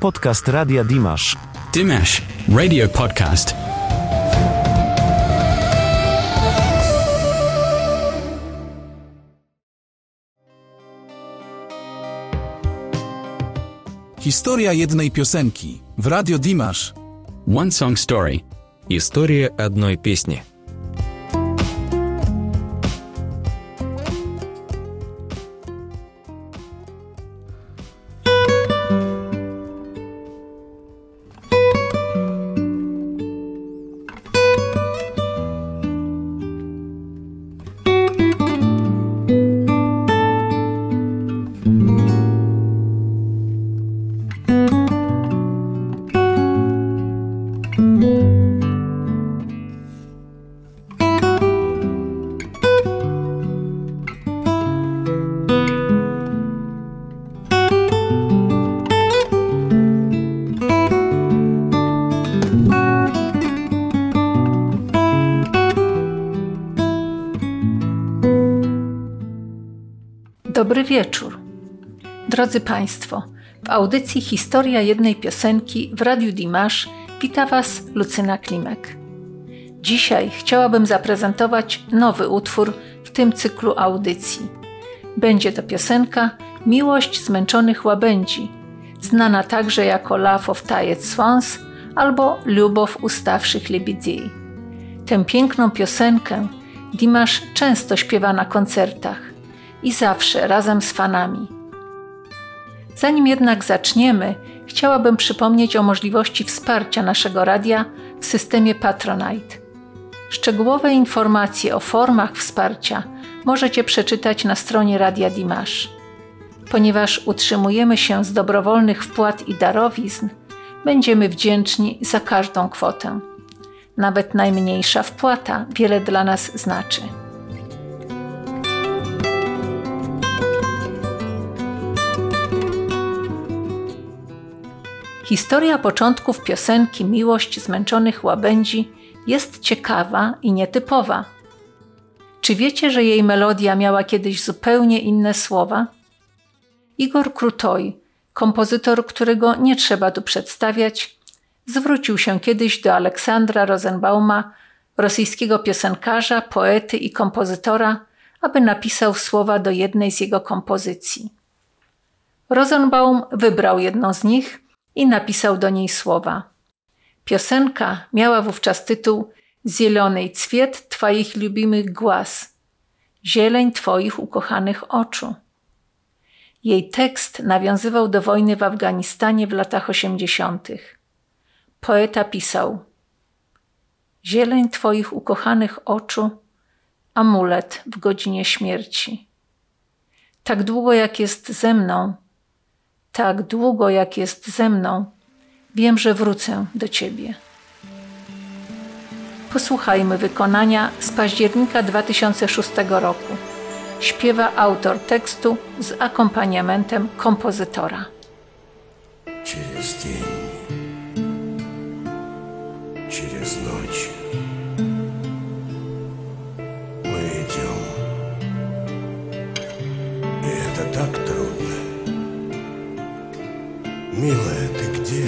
Podcast Radia Dimash. Dimash, radio podcast. Historia jednej piosenki w Radio Dimash. One song story. История одной песни. Drodzy Państwo, w audycji Historia jednej piosenki w Radiu Dimash wita Was Lucyna Klimek. Dzisiaj chciałabym zaprezentować nowy utwór w tym cyklu audycji. Będzie to piosenka Miłość zmęczonych łabędzi, znana także jako Love of Tired Swans albo Lubow ustawszych lebidziej. Tę piękną piosenkę Dimash często śpiewa na koncertach i zawsze razem z fanami. Zanim jednak zaczniemy, chciałabym przypomnieć o możliwości wsparcia naszego radia w systemie Patronite. Szczegółowe informacje o formach wsparcia możecie przeczytać na stronie Radia Dimash. Ponieważ utrzymujemy się z dobrowolnych wpłat i darowizn, będziemy wdzięczni za każdą kwotę. Nawet najmniejsza wpłata wiele dla nas znaczy. Historia początków piosenki Miłość zmęczonych łabędzi jest ciekawa i nietypowa. Czy wiecie, że jej melodia miała kiedyś zupełnie inne słowa? Igor Krutoj, kompozytor, którego nie trzeba tu przedstawiać, zwrócił się kiedyś do Aleksandra Rosenbauma, rosyjskiego piosenkarza, poety i kompozytora, aby napisał słowa do jednej z jego kompozycji. Rosenbaum wybrał jedną z nich i napisał do niej słowa. Piosenka miała wówczas tytuł Zielony cwiet Twoich lubimych głaz, zieleń Twoich ukochanych oczu. Jej tekst nawiązywał do wojny w Afganistanie w latach osiemdziesiątych. Poeta pisał: Zieleń Twoich ukochanych oczu, amulet w godzinie śmierci. Tak długo jak jest ze mną, tak długo jak jest ze mną, wiem, że wrócę do Ciebie. Posłuchajmy wykonania z października 2006 roku. Śpiewa autor tekstu z akompaniamentem kompozytora. Через день, через ночь мы идем. И это так Милая, ты где?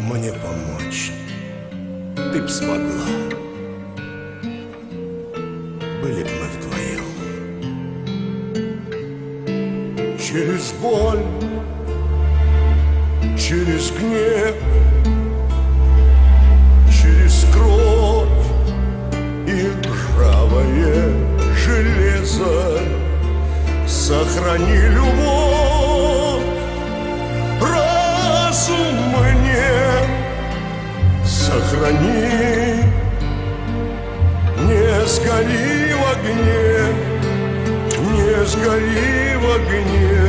Мне помочь ты б смогла. Были б мы вдвоем. Через боль, через гнев, сохрани любовь, разум мне. Сохрани, не сгори в огне, не сгори в огне,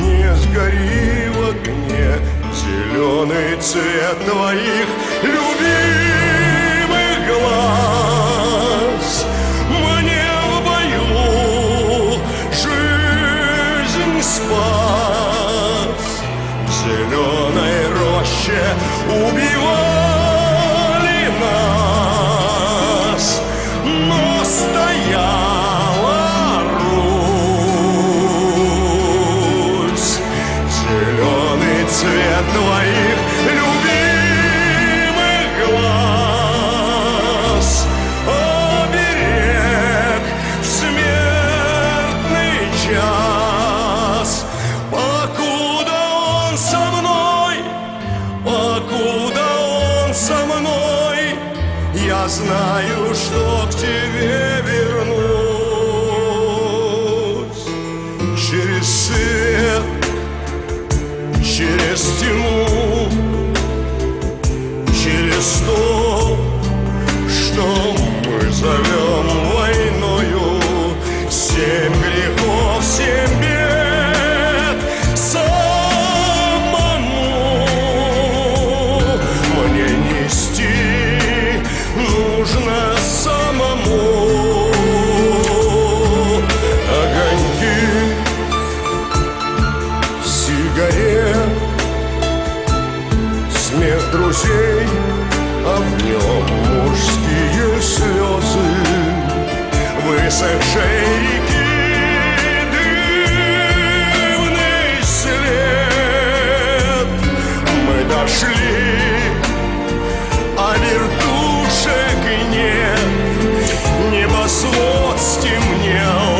не сгори в огне, зеленый цвет твоих любимых а в нем мужские слезы Высохшей реки дымный след. Мы дошли, а вертушек нет. Небосвод стемнел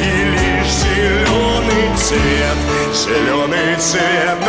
И лишь зеленый цвет Зеленый цвет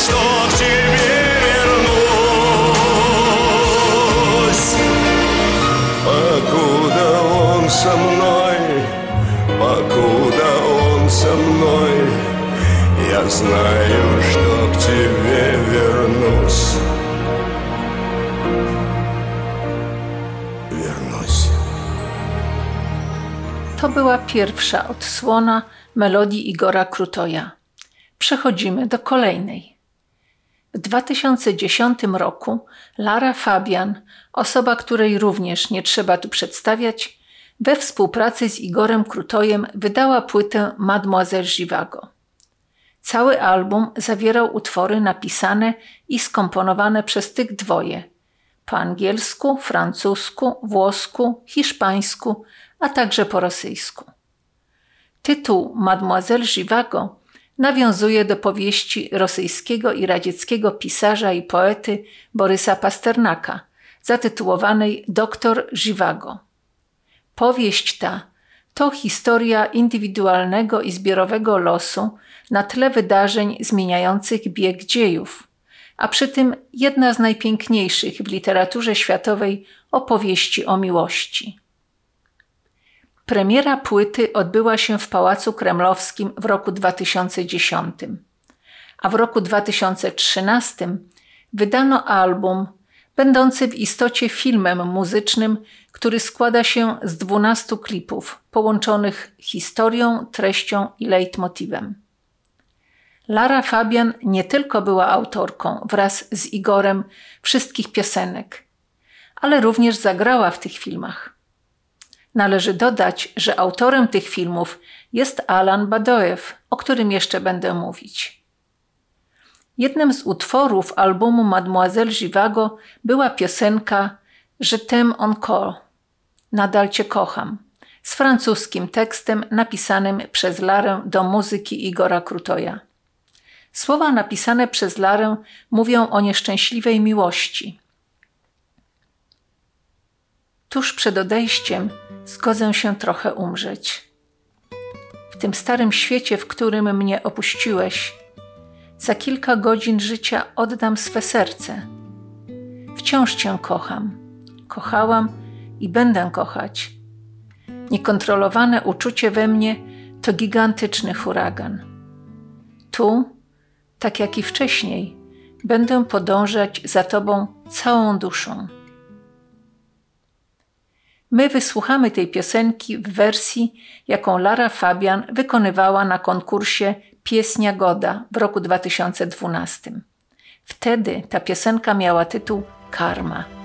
что к тебе вернусь Покуда он со мной, покуда он со мной, я знаю, что к тебе вернусь. Вернусь. To była pierwsza odsłona melodii Igora Krutoja. Przechodzimy do kolejnej. W 2010 roku Lara Fabian, osoba której również nie trzeba tu przedstawiać, we współpracy z Igorem Krutojem wydała płytę Mademoiselle Givago. Cały album zawierał utwory napisane i skomponowane przez tych dwoje po angielsku, francusku, włosku, hiszpańsku, a także po rosyjsku. Tytuł Mademoiselle Givago nawiązuje do powieści rosyjskiego i radzieckiego pisarza i poety Borysa Pasternaka, zatytułowanej Doktor Givago. Powieść ta to historia indywidualnego i zbiorowego losu na tle wydarzeń zmieniających bieg dziejów, a przy tym jedna z najpiękniejszych w literaturze światowej opowieści o miłości. Premiera płyty odbyła się w Pałacu Kremlowskim w roku 2010, a w roku 2013 wydano album będący w istocie filmem muzycznym, który składa się z 12 klipów połączonych historią, treścią i leitmotivem. Lara Fabian nie tylko była autorką wraz z Igorem wszystkich piosenek, ale również zagrała w tych filmach. Należy dodać, że autorem tych filmów jest Alan Badoev, o którym jeszcze będę mówić. Jednym z utworów albumu Mademoiselle Givago była piosenka Je t'aime encore. Nadal Cię kocham. Z francuskim tekstem napisanym przez Larę do muzyki Igora Krutoja. Słowa napisane przez Larę mówią o nieszczęśliwej miłości. Tuż przed odejściem zgodzę się trochę umrzeć. W tym starym świecie, w którym mnie opuściłeś, za kilka godzin życia oddam swe serce. Wciąż Cię kocham, kochałam i będę kochać. Niekontrolowane uczucie we mnie to gigantyczny huragan. Tu, tak jak i wcześniej, będę podążać za Tobą całą duszą. My wysłuchamy tej piosenki w wersji, jaką Lara Fabian wykonywała na konkursie Pieśnia Goda w roku 2012. Wtedy ta piosenka miała tytuł Karma.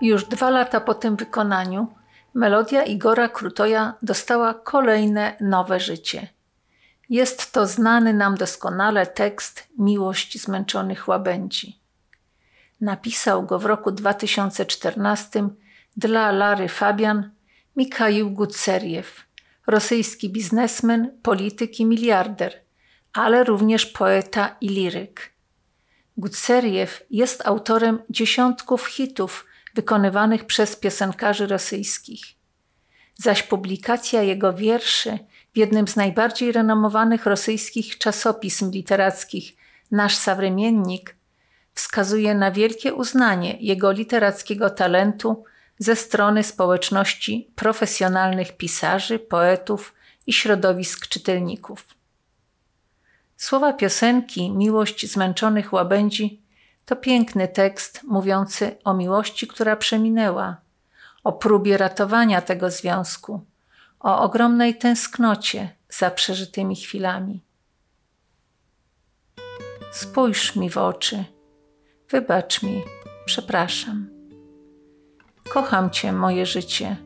Już dwa lata po tym wykonaniu melodia Igora Krutoja dostała kolejne nowe życie. Jest to znany nam doskonale tekst Miłość zmęczonych łabędzi. Napisał go w roku 2014 dla Lary Fabian Mikhail Gutseriew, rosyjski biznesmen, polityk i miliarder, ale również poeta i liryk. Gutseriew jest autorem dziesiątków hitów wykonywanych przez piosenkarzy rosyjskich. Zaś publikacja jego wierszy w jednym z najbardziej renomowanych rosyjskich czasopism literackich Nasz Sawremiennik wskazuje na wielkie uznanie jego literackiego talentu ze strony społeczności profesjonalnych pisarzy, poetów i środowisk czytelników. Słowa piosenki Miłość zmęczonych łabędzi to piękny tekst mówiący o miłości, która przeminęła, o próbie ratowania tego związku, o ogromnej tęsknocie za przeżytymi chwilami. Spójrz mi w oczy, wybacz mi, przepraszam. Kocham Cię, moje życie.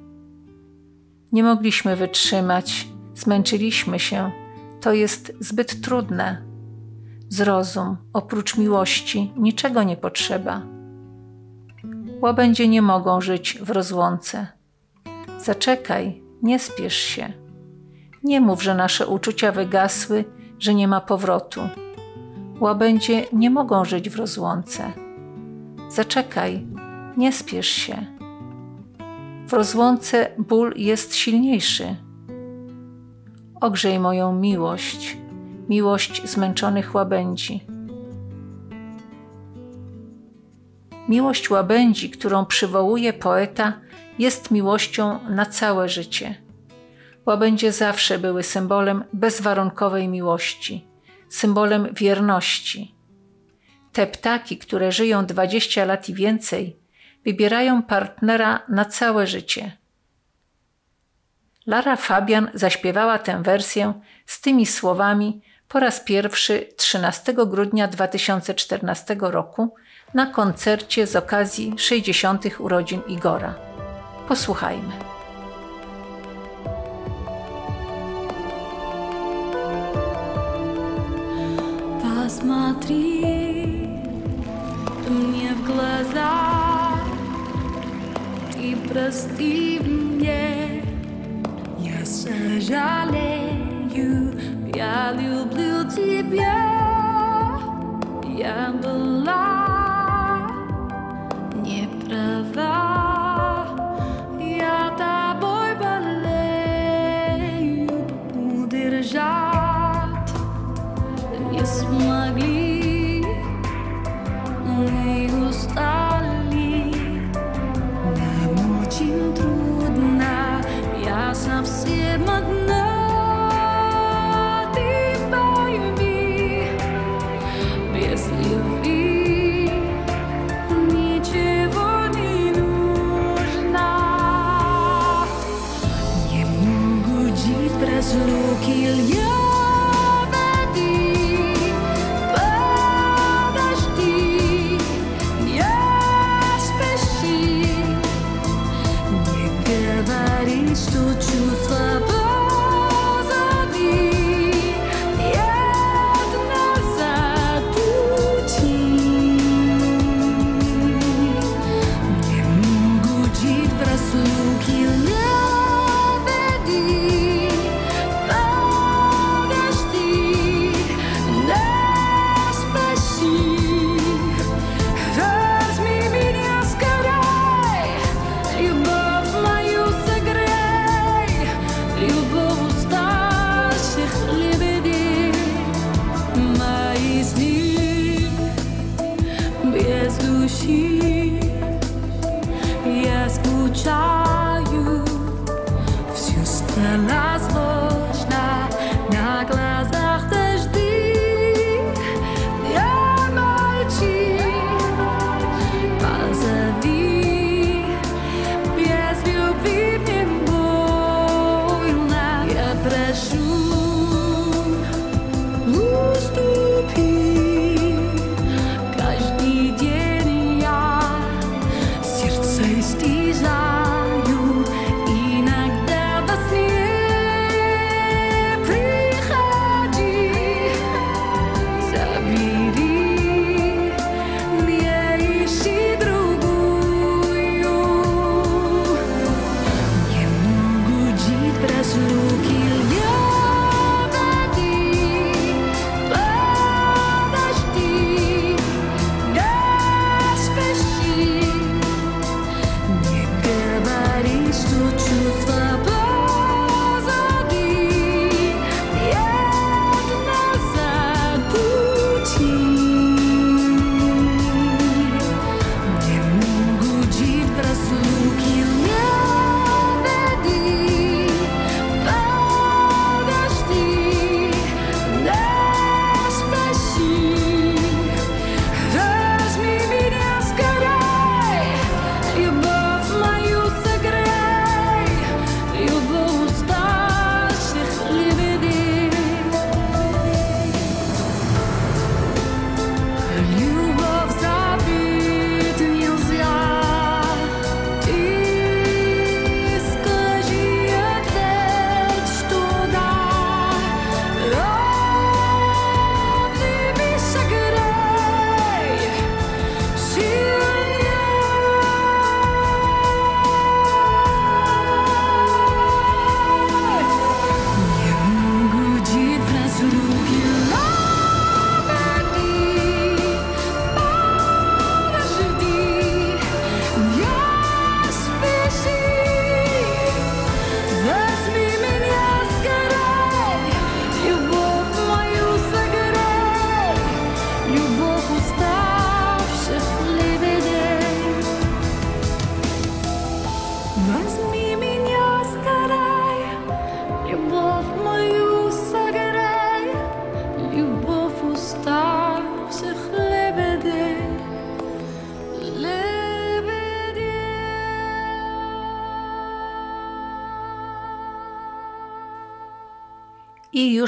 Nie mogliśmy wytrzymać, zmęczyliśmy się. To jest zbyt trudne. Zrozum, oprócz miłości niczego nie potrzeba. Łabędzie nie mogą żyć w rozłące. Zaczekaj, nie spiesz się. Nie mów, że nasze uczucia wygasły, że nie ma powrotu. Łabędzie nie mogą żyć w rozłące. Zaczekaj, nie spiesz się. W rozłące ból jest silniejszy. Ogrzej moją miłość, miłość zmęczonych łabędzi. Miłość łabędzi, którą przywołuje poeta, jest miłością na całe życie. Łabędzie zawsze były symbolem bezwarunkowej miłości, symbolem wierności. Te ptaki, które żyją 20 lat i więcej, wybierają partnera na całe życie. Lara Fabian zaśpiewała tę wersję z tymi słowami po raz pierwszy 13 grudnia 2014 roku na koncercie z okazji 60. urodzin Igora. Posłuchajmy. Посмотри мне в глаза и прости мне. Я сожалею, я люблю bien, bien. tell you.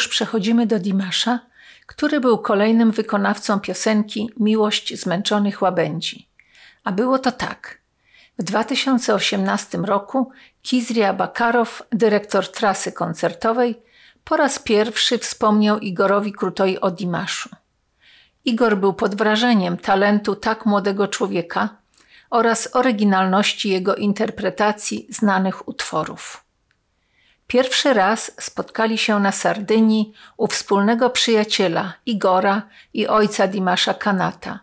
Już przechodzimy do Dimasza, który był kolejnym wykonawcą piosenki Miłość zmęczonych łabędzi. A było to tak. W 2018 roku Kizria Bakarow, dyrektor trasy koncertowej, po raz pierwszy wspomniał Igorowi Krutoi o Dimaszu. Igor był pod wrażeniem talentu tak młodego człowieka oraz oryginalności jego interpretacji znanych utworów. Pierwszy raz spotkali się na Sardynii u wspólnego przyjaciela Igora i ojca Dimasza Kanata,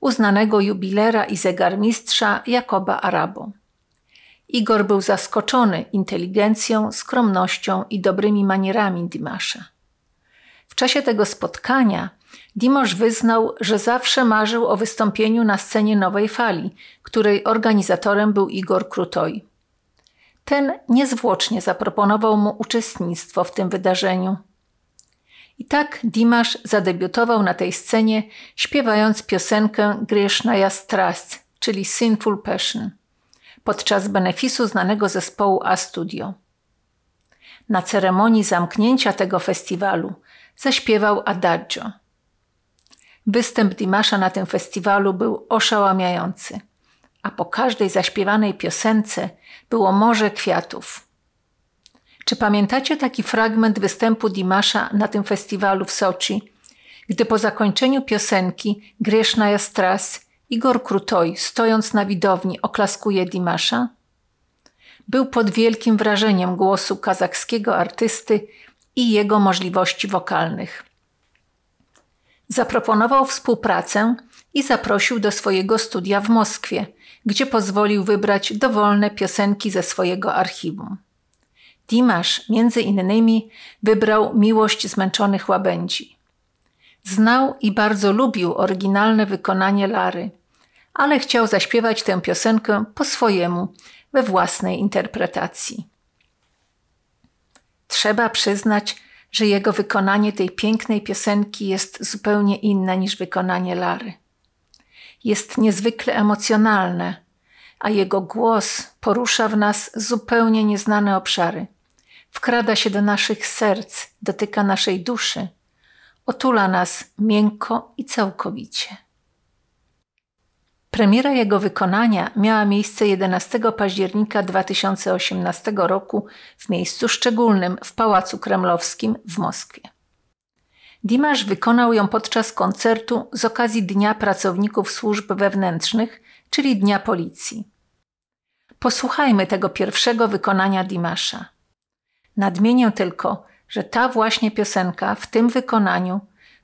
uznanego jubilera i zegarmistrza Jakoba Arabo. Igor był zaskoczony inteligencją, skromnością i dobrymi manierami Dimasza. W czasie tego spotkania Dimasz wyznał, że zawsze marzył o wystąpieniu na scenie Nowej Fali, której organizatorem był Igor Krutoi. Ten niezwłocznie zaproponował mu uczestnictwo w tym wydarzeniu. I tak Dimasz zadebiutował na tej scenie, śpiewając piosenkę Grishnaya Strast, czyli Sinful Passion, podczas benefisu znanego zespołu A Studio. Na ceremonii zamknięcia tego festiwalu zaśpiewał Adagio. Występ Dimasza na tym festiwalu był oszałamiający, a po każdej zaśpiewanej piosence było morze kwiatów. Czy pamiętacie taki fragment występu Dimasza na tym festiwalu w Soczi, gdy po zakończeniu piosenki Grzeszna Stras Igor Krutoj, stojąc na widowni, oklaskuje Dimasza? Był pod wielkim wrażeniem głosu kazachskiego artysty i jego możliwości wokalnych. Zaproponował współpracę i zaprosił do swojego studia w Moskwie, gdzie pozwolił wybrać dowolne piosenki ze swojego archiwum. Dimasz między innymi wybrał Miłość zmęczonych łabędzi. Znał i bardzo lubił oryginalne wykonanie Lary, ale chciał zaśpiewać tę piosenkę po swojemu, we własnej interpretacji. Trzeba przyznać, że jego wykonanie tej pięknej piosenki jest zupełnie inne niż wykonanie Lary. Jest niezwykle emocjonalne, a jego głos porusza w nas zupełnie nieznane obszary. Wkrada się do naszych serc, dotyka naszej duszy, otula nas miękko i całkowicie. Premiera jego wykonania miała miejsce 11 października 2018 roku w miejscu szczególnym w Pałacu Kremlowskim w Moskwie. Dimasz wykonał ją podczas koncertu z okazji Dnia Pracowników Służb Wewnętrznych, czyli Dnia Policji. Posłuchajmy tego pierwszego wykonania Dimasza. Nadmienię tylko, że ta właśnie piosenka w tym wykonaniu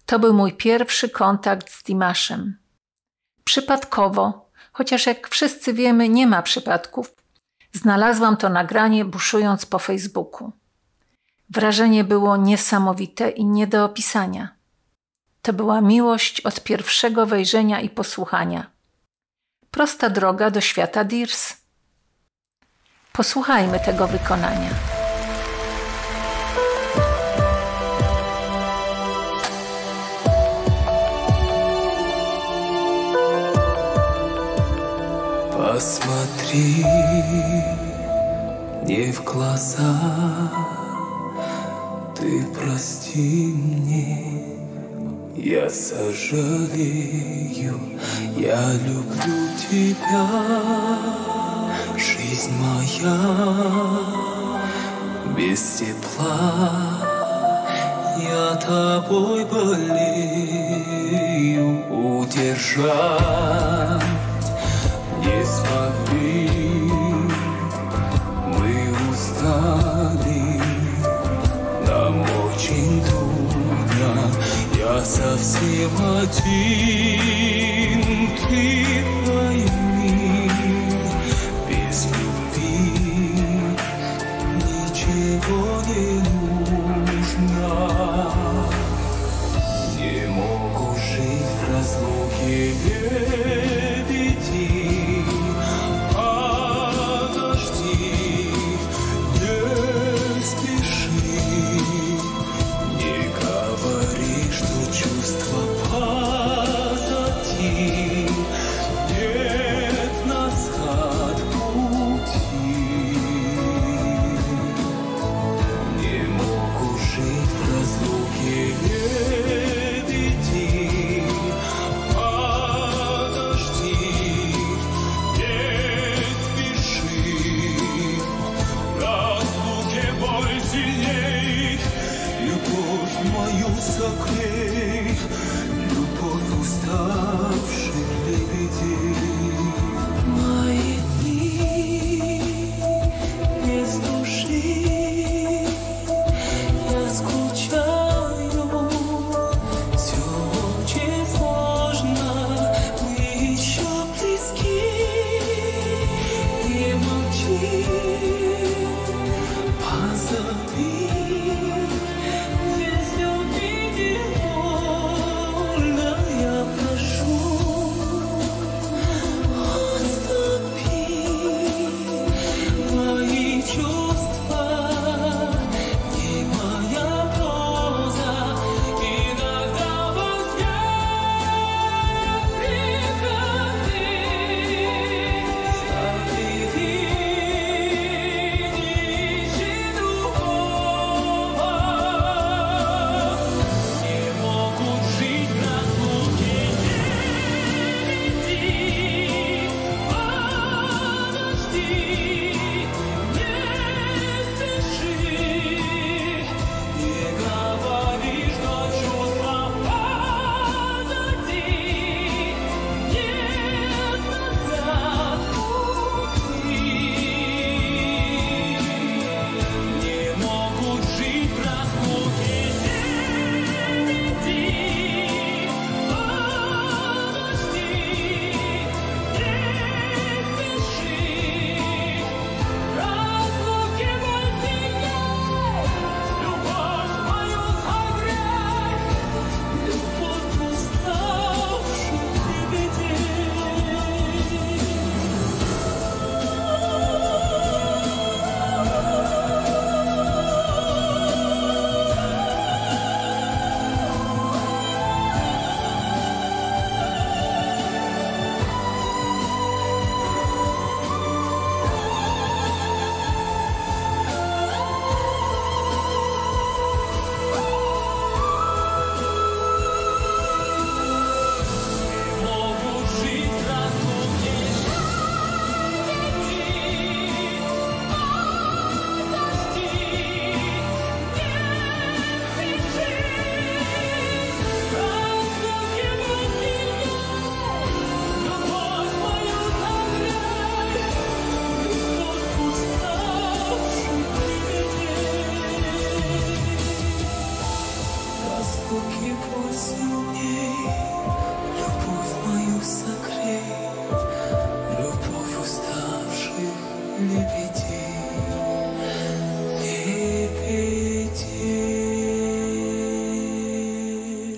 to był mój pierwszy kontakt z Dimaszem. Przypadkowo, chociaż jak wszyscy wiemy, nie ma przypadków, znalazłam to nagranie buszując po Facebooku. Wrażenie było niesamowite i nie do opisania. To była miłość od pierwszego wejrzenia i posłuchania. Prosta droga do świata Dirs. Posłuchajmy tego wykonania. Посмотри мне в глаза, Ты прости мне, я сожалею, я люблю тебя, жизнь моя без тепла. Я тобой болею удержать не смогли совсем один Ты moju sokry, meu powóz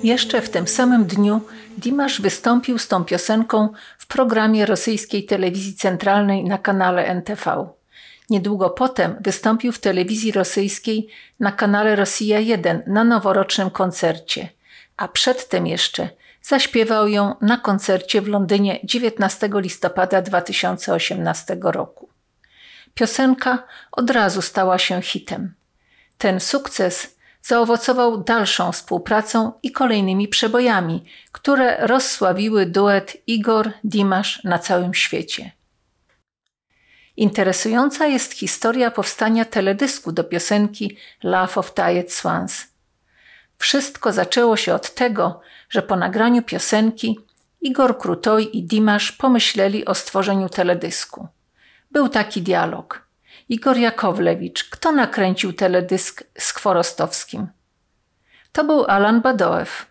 Jeszcze w tym samym dniu Dimash wystąpił z tą piosenką w programie rosyjskiej telewizji centralnej na kanale NTV. Niedługo potem wystąpił w telewizji rosyjskiej na kanale Rosja 1 na noworocznym koncercie, a przedtem jeszcze zaśpiewał ją na koncercie w Londynie 19 listopada 2018 roku. Piosenka od razu stała się hitem. Ten sukces zaowocował dalszą współpracą i kolejnymi przebojami, które rozsławiły duet Igor Dimash na całym świecie. Interesująca jest historia powstania teledysku do piosenki Love of Tired Swans. Wszystko zaczęło się od tego, że po nagraniu piosenki Igor Krutoj i Dimash pomyśleli o stworzeniu teledysku. Był taki dialog. Igor Jakowlewicz, kto nakręcił teledysk z Chworostowskim? To był Alan Badoew.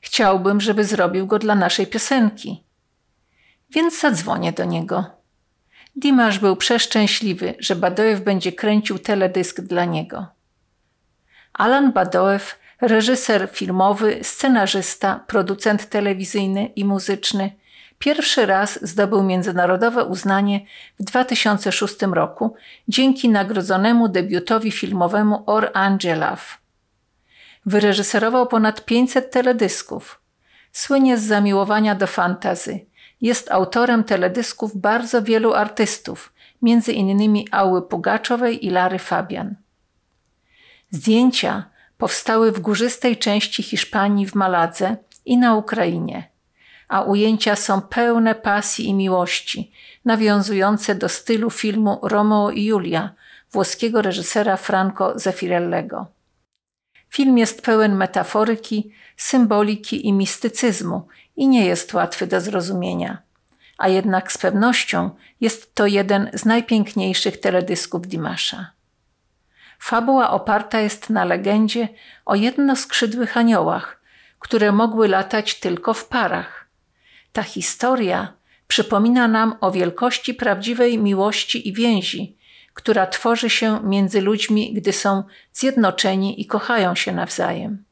Chciałbym, żeby zrobił go dla naszej piosenki. Więc zadzwonię do niego. Dimash był przeszczęśliwy, że Badoew będzie kręcił teledysk dla niego. Alan Badoew, reżyser filmowy, scenarzysta, producent telewizyjny i muzyczny, pierwszy raz zdobył międzynarodowe uznanie w 2006 roku dzięki nagrodzonemu debiutowi filmowemu Or Angelove. Wyreżyserował ponad 500 teledysków. Słynie z zamiłowania do fantazy. Jest autorem teledysków bardzo wielu artystów, innymi Ały Pugaczowej i Lary Fabian. Zdjęcia powstały w górzystej części Hiszpanii w Maladze i na Ukrainie, a ujęcia są pełne pasji i miłości, nawiązujące do stylu filmu Romeo i Julia włoskiego reżysera Franco Zeffirellego. Film jest pełen metaforyki, symboliki i mistycyzmu i nie jest łatwy do zrozumienia. A jednak z pewnością jest to jeden z najpiękniejszych teledysków Dimasza. Fabuła oparta jest na legendzie o jednoskrzydłych aniołach, które mogły latać tylko w parach. Ta historia przypomina nam o wielkości prawdziwej miłości i więzi, która tworzy się między ludźmi, gdy są zjednoczeni i kochają się nawzajem.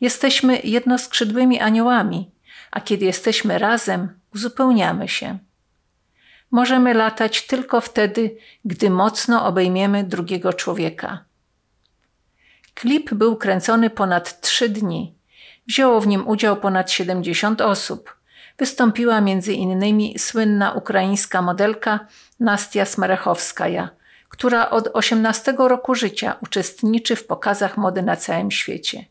Jesteśmy jednoskrzydłymi aniołami, a kiedy jesteśmy razem, uzupełniamy się. Możemy latać tylko wtedy, gdy mocno obejmiemy drugiego człowieka. Klip był kręcony ponad trzy dni. Wzięło w nim udział ponad 70 osób. Wystąpiła innymi słynna ukraińska modelka Nastia Smerechowskaja, która od 18 roku życia uczestniczy w pokazach mody na całym świecie.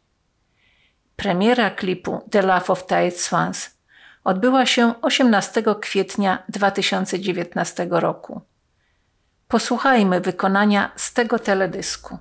Premiera klipu The Love of Tired Swans odbyła się 18 kwietnia 2019 roku. Posłuchajmy wykonania z tego teledysku.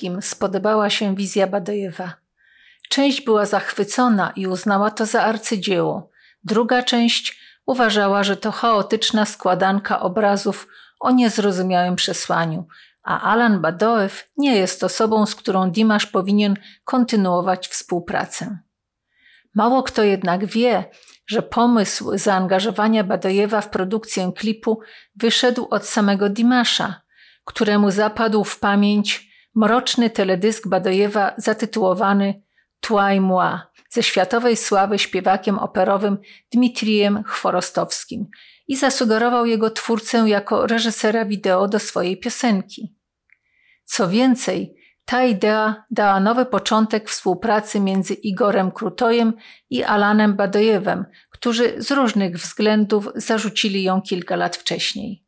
Wszystkim spodobała się wizja Badojewa. Część była zachwycona i uznała to za arcydzieło. Druga część uważała, że to chaotyczna składanka obrazów o niezrozumiałym przesłaniu, a Alan Badoew nie jest osobą, z którą Dimash powinien kontynuować współpracę. Mało kto jednak wie, że pomysł zaangażowania Badojewa w produkcję klipu wyszedł od samego Dimasza, któremu zapadł w pamięć mroczny teledysk Badojewa zatytułowany Toi moi ze światowej sławy śpiewakiem operowym Dmitrijem Chworostowskim i zasugerował jego twórcę jako reżysera wideo do swojej piosenki. Co więcej, ta idea dała nowy początek współpracy między Igorem Krutojem i Alanem Badojewem, którzy z różnych względów zarzucili ją kilka lat wcześniej.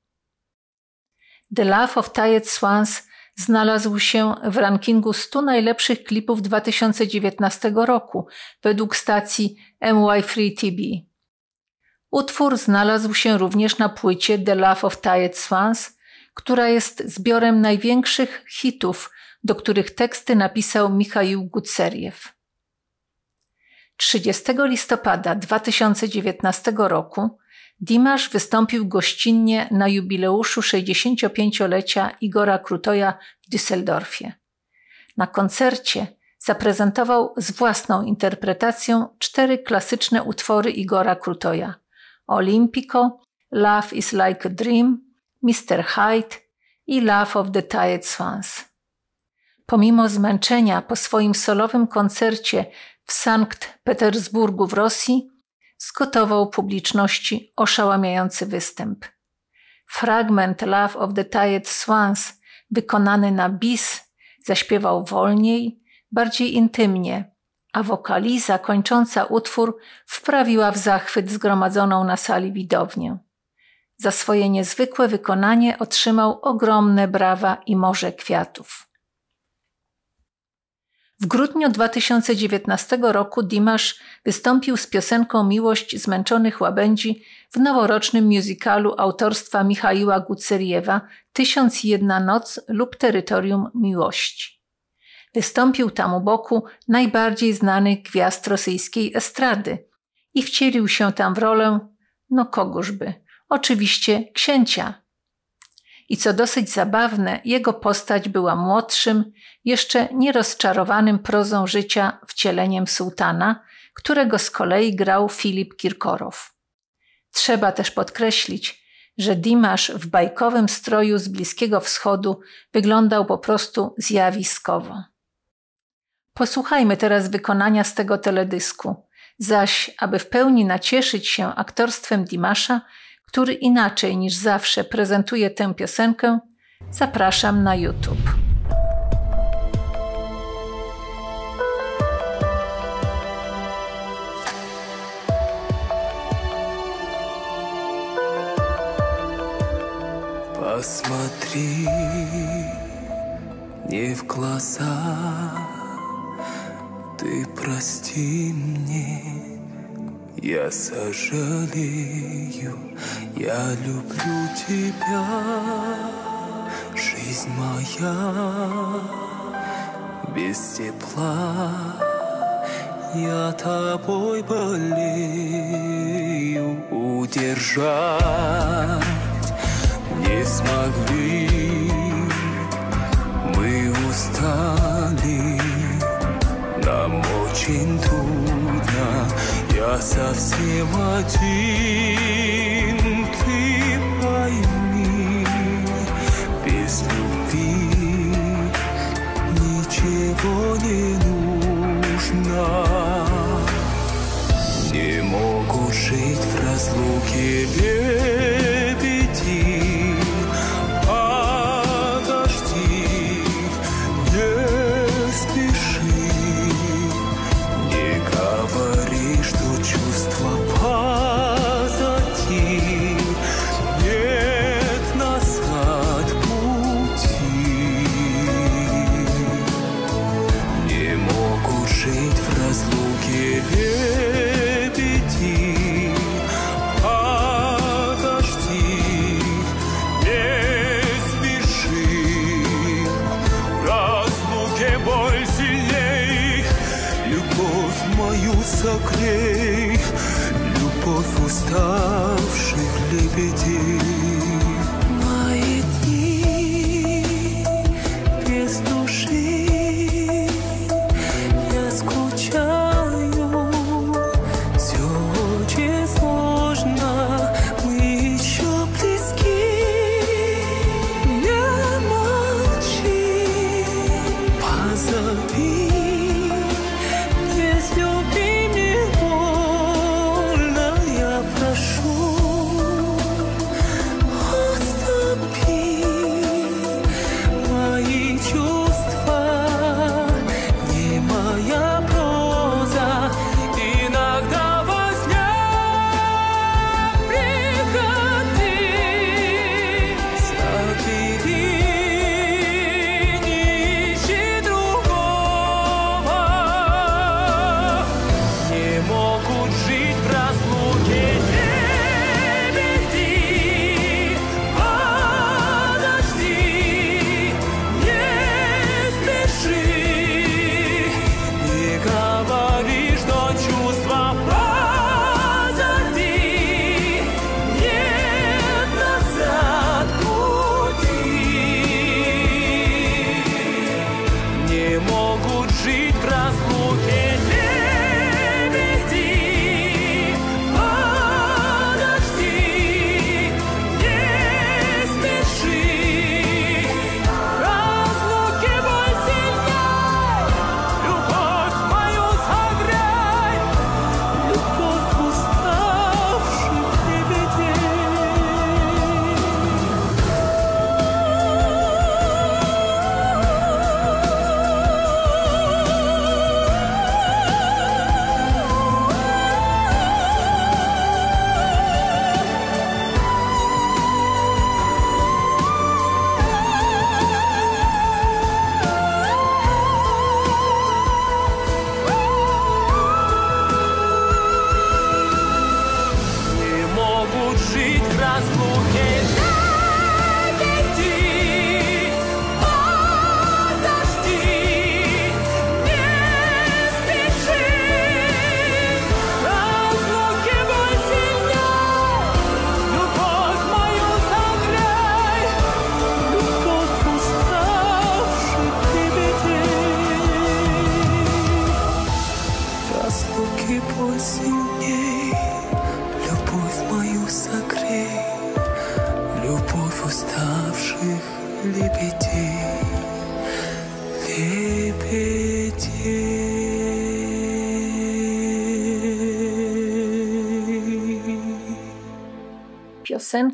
The Love of Tired Swans znalazł się w rankingu 100 najlepszych klipów 2019 roku według stacji MY3 TV. Utwór znalazł się również na płycie The Love of Tired Swans, która jest zbiorem największych hitów, do których teksty napisał Michał Gutseriew. 30 listopada 2019 roku Dimash wystąpił gościnnie na jubileuszu 65-lecia Igora Krutoja w Düsseldorfie. Na koncercie zaprezentował z własną interpretacją cztery klasyczne utwory Igora Krutoja: Olympico, Love is like a Dream, Mr. Hyde i Love of the Tired Swans. Pomimo zmęczenia po swoim solowym koncercie w Sankt Petersburgu w Rosji, zgotował publiczności oszałamiający występ. Fragment Love of the Tired Swans, wykonany na bis, zaśpiewał wolniej, bardziej intymnie, a wokaliza kończąca utwór wprawiła w zachwyt zgromadzoną na sali widownię. Za swoje niezwykłe wykonanie otrzymał ogromne brawa i morze kwiatów. W grudniu 2019 roku Dimash wystąpił z piosenką Miłość zmęczonych łabędzi w noworocznym musicalu autorstwa Michaiła Guceriewa Tysiąc jedna noc lub Terytorium Miłości. Wystąpił tam u boku najbardziej znanych gwiazd rosyjskiej estrady i wcielił się tam w rolę, no kogóżby, oczywiście księcia i co dosyć zabawne, jego postać była młodszym, jeszcze nierozczarowanym prozą życia wcieleniem sułtana, którego z kolei grał Filip Kirkorow. Trzeba też podkreślić, że Dimash w bajkowym stroju z Bliskiego Wschodu wyglądał po prostu zjawiskowo. Posłuchajmy teraz wykonania z tego teledysku, zaś aby w pełni nacieszyć się aktorstwem Dimasza, który inaczej niż zawsze prezentuje tę piosenkę, zapraszam na YouTube. Посмотри мне в глаза, ты прости мне, Я сожалею, я люблю тебя, жизнь моя. Без тепла, я тобой болею, удержать не смогли, мы устали, нам очень трудно, я совсем один, ты пойми, без любви ничего не нужно. Не могут жить в разлуке лебеди.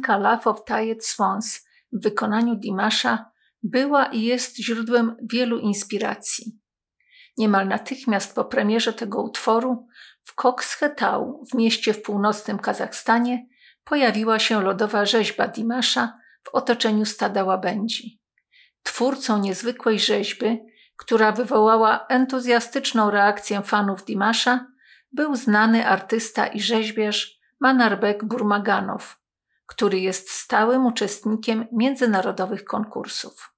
Piosenka Love of Tired Swans w wykonaniu Dimasza była i jest źródłem wielu inspiracji. Niemal natychmiast po premierze tego utworu w Kokschetau w mieście w północnym Kazachstanie pojawiła się lodowa rzeźba Dimasza w otoczeniu stada łabędzi. Twórcą niezwykłej rzeźby, która wywołała entuzjastyczną reakcję fanów Dimasza, był znany artysta i rzeźbiarz Manarbek Burmaganow, który jest stałym uczestnikiem międzynarodowych konkursów.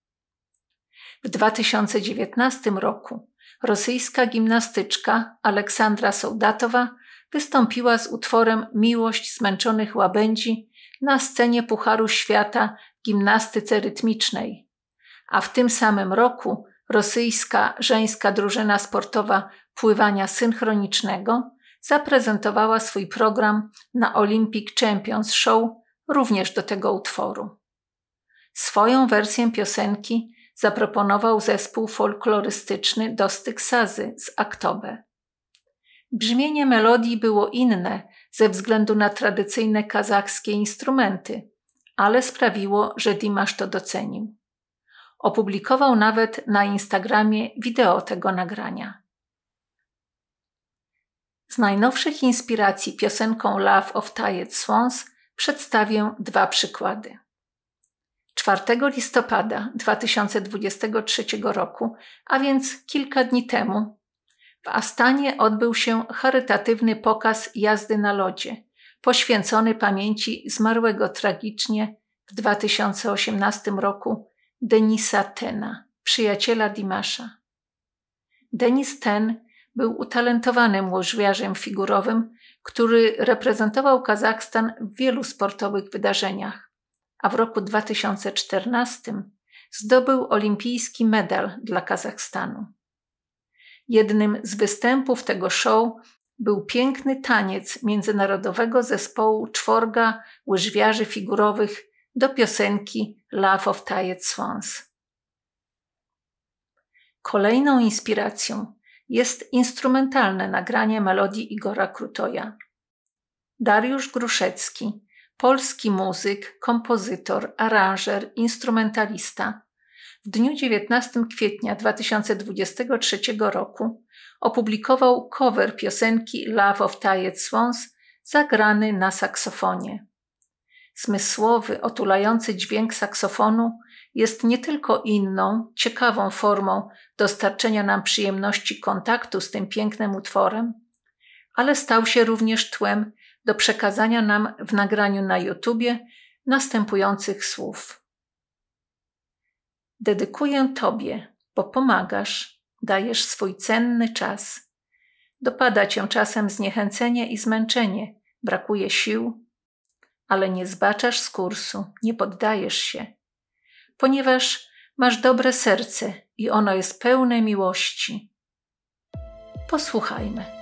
W 2019 roku rosyjska gimnastyczka Aleksandra Sołdatowa wystąpiła z utworem Miłość zmęczonych łabędzi na scenie Pucharu Świata gimnastyce rytmicznej, a w tym samym roku rosyjska żeńska drużyna sportowa pływania synchronicznego zaprezentowała swój program na Olympic Champions Show również do tego utworu. Swoją wersję piosenki zaproponował zespół folklorystyczny Dostyk Sazy z Aktobe. Brzmienie melodii było inne ze względu na tradycyjne kazachskie instrumenty, ale sprawiło, że Dimash to docenił. Opublikował nawet na Instagramie wideo tego nagrania. Z najnowszych inspiracji piosenką Love of Tired Swans przedstawię dwa przykłady. 4 listopada 2023 roku, a więc kilka dni temu, w Astanie odbył się charytatywny pokaz jazdy na lodzie, poświęcony pamięci zmarłego tragicznie w 2018 roku Denisa Tena, przyjaciela Dimasza. Denis Ten był utalentowanym łyżwiarzem figurowym, który reprezentował Kazachstan w wielu sportowych wydarzeniach, a w roku 2014 zdobył olimpijski medal dla Kazachstanu. Jednym z występów tego show był piękny taniec międzynarodowego zespołu czworga łyżwiarzy figurowych do piosenki Love of Tired Swans. Kolejną inspiracją jest instrumentalne nagranie melodii Igora Krutoja. Dariusz Gruszecki, polski muzyk, kompozytor, aranżer, instrumentalista, w dniu 19 kwietnia 2023 roku opublikował cover piosenki Love of Tired Swans zagrany na saksofonie. Zmysłowy, otulający dźwięk saksofonu jest nie tylko inną, ciekawą formą dostarczenia nam przyjemności kontaktu z tym pięknym utworem, ale stał się również tłem do przekazania nam w nagraniu na YouTubie następujących słów. Dedykuję Tobie, bo pomagasz, dajesz swój cenny czas. Dopada Cię czasem zniechęcenie i zmęczenie, brakuje sił, ale nie zbaczasz z kursu, nie poddajesz się, ponieważ masz dobre serce i ono jest pełne miłości. Posłuchajmy.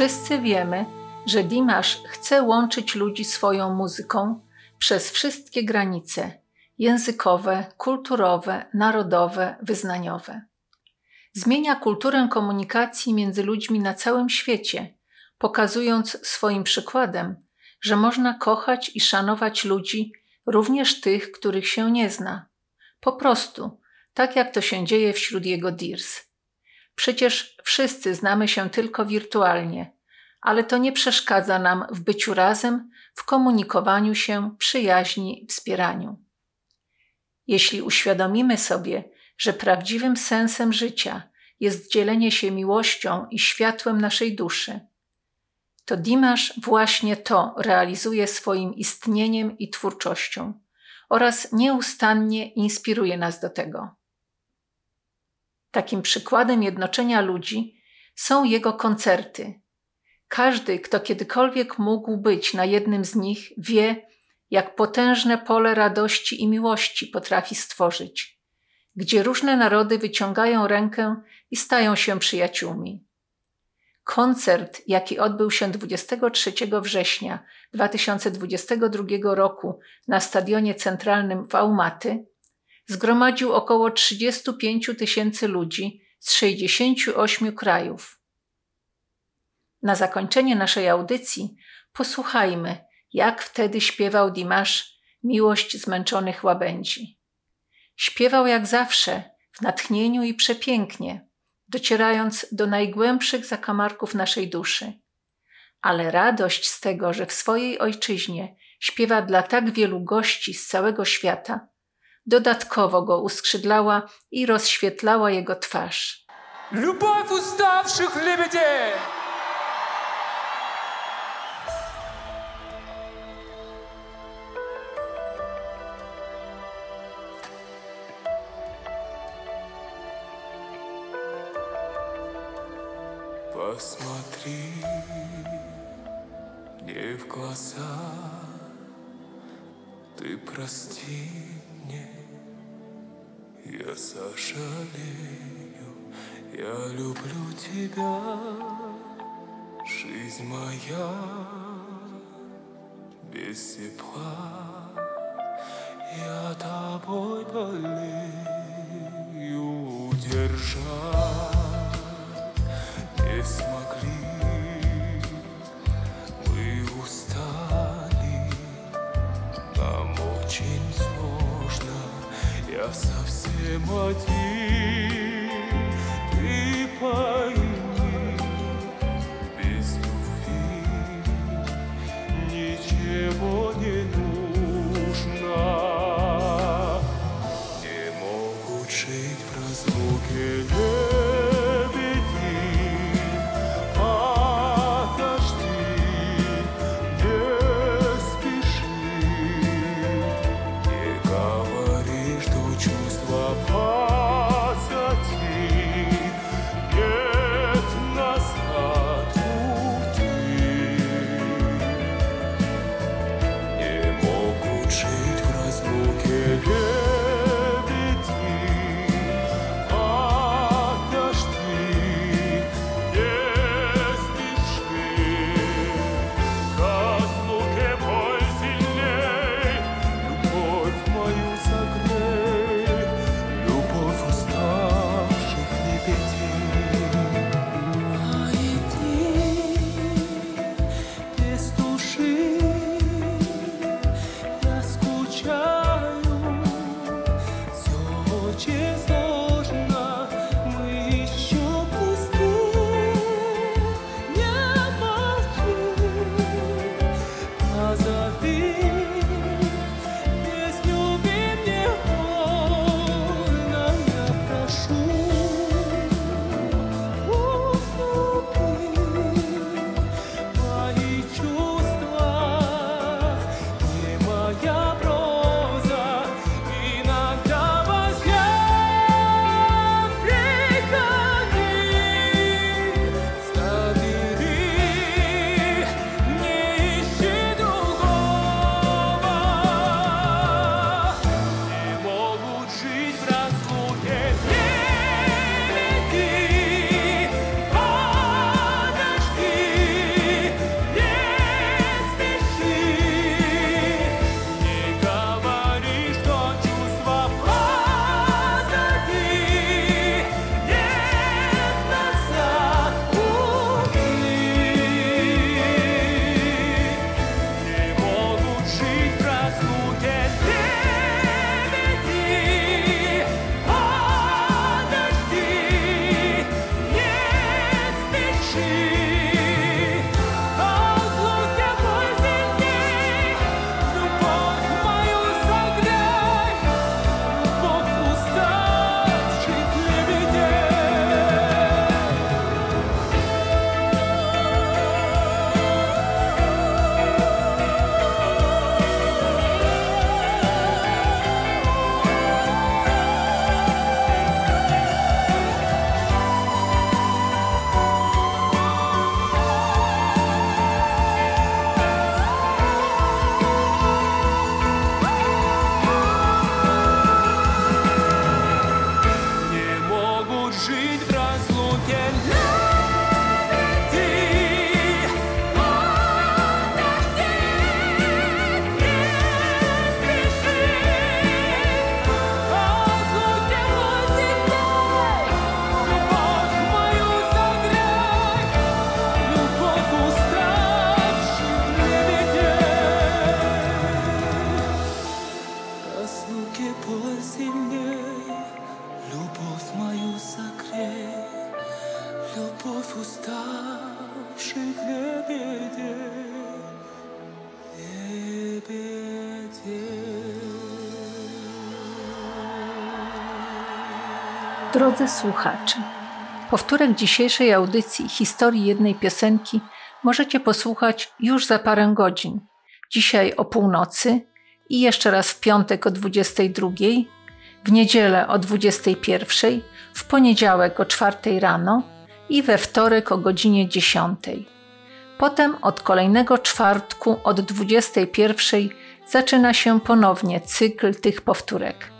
Wszyscy wiemy, że Dimash chce łączyć ludzi swoją muzyką przez wszystkie granice językowe, kulturowe, narodowe, wyznaniowe. Zmienia kulturę komunikacji między ludźmi na całym świecie, pokazując swoim przykładem, że można kochać i szanować ludzi, również tych, których się nie zna. Po prostu, tak jak to się dzieje wśród jego dirs. Przecież wszyscy znamy się tylko wirtualnie, ale to nie przeszkadza nam w byciu razem, w komunikowaniu się, przyjaźni, wspieraniu. Jeśli uświadomimy sobie, że prawdziwym sensem życia jest dzielenie się miłością i światłem naszej duszy, to Dimash właśnie to realizuje swoim istnieniem i twórczością oraz nieustannie inspiruje nas do tego. Takim przykładem jednoczenia ludzi są jego koncerty. Każdy, kto kiedykolwiek mógł być na jednym z nich, wie, jak potężne pole radości i miłości potrafi stworzyć, gdzie różne narody wyciągają rękę i stają się przyjaciółmi. Koncert, jaki odbył się 23 września 2022 roku na Stadionie Centralnym w Aumaty, zgromadził około 35 tysięcy ludzi z 68 krajów. Na zakończenie naszej audycji posłuchajmy, jak wtedy śpiewał Dimash Miłość zmęczonych łabędzi. Śpiewał jak zawsze, w natchnieniu i przepięknie, docierając do najgłębszych zakamarków naszej duszy. Ale radość z tego, że w swojej ojczyźnie śpiewa dla tak wielu gości z całego świata, dodatkowo go uskrzydlała i rozświetlała jego twarz. Любовь уставших лебедей! Посмотри мне в глаза, ты прости Мне, я сожалею, я люблю тебя, жизнь моя без тепла, я тобой болею удержать. Не смогли, совсем один, Drodzy słuchacze, powtórek dzisiejszej audycji historii jednej piosenki możecie posłuchać już za parę godzin. Dzisiaj o północy i jeszcze raz w piątek o 22, w niedzielę o 21, w poniedziałek o 4 rano i we wtorek o godzinie 10. Potem od kolejnego czwartku od 21 zaczyna się ponownie cykl tych powtórek.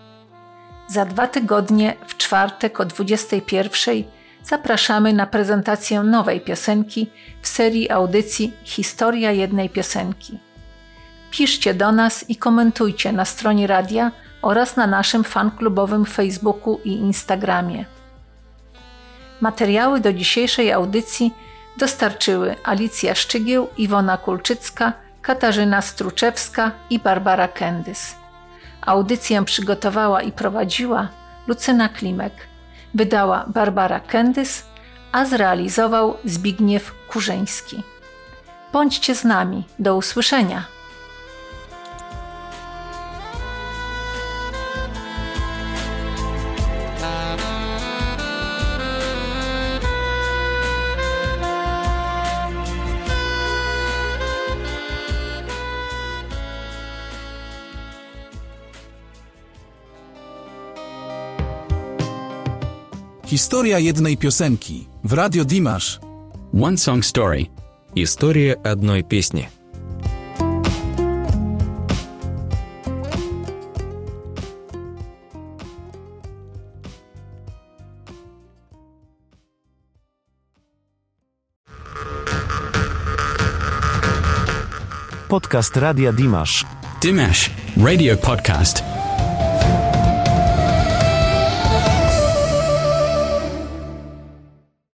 Za dwa tygodnie w czwartek o 21 zapraszamy na prezentację nowej piosenki w serii audycji Historia jednej piosenki. Piszcie do nas i komentujcie na stronie radia oraz na naszym fanklubowym Facebooku i Instagramie. Materiały do dzisiejszej audycji dostarczyły Alicja Szczygieł, Iwona Kulczycka, Katarzyna Struczewska i Barbara Kendys. Audycję przygotowała i prowadziła Lucyna Klimek. Wydała Barbara Kendys, a zrealizował Zbigniew Kurzyński. Bądźcie z nami. Do usłyszenia. Historia jednej piosenki w Radio Dimash. One Song Story. История одной песни. Podcast Radia Dimash. Dimash Radio Podcast.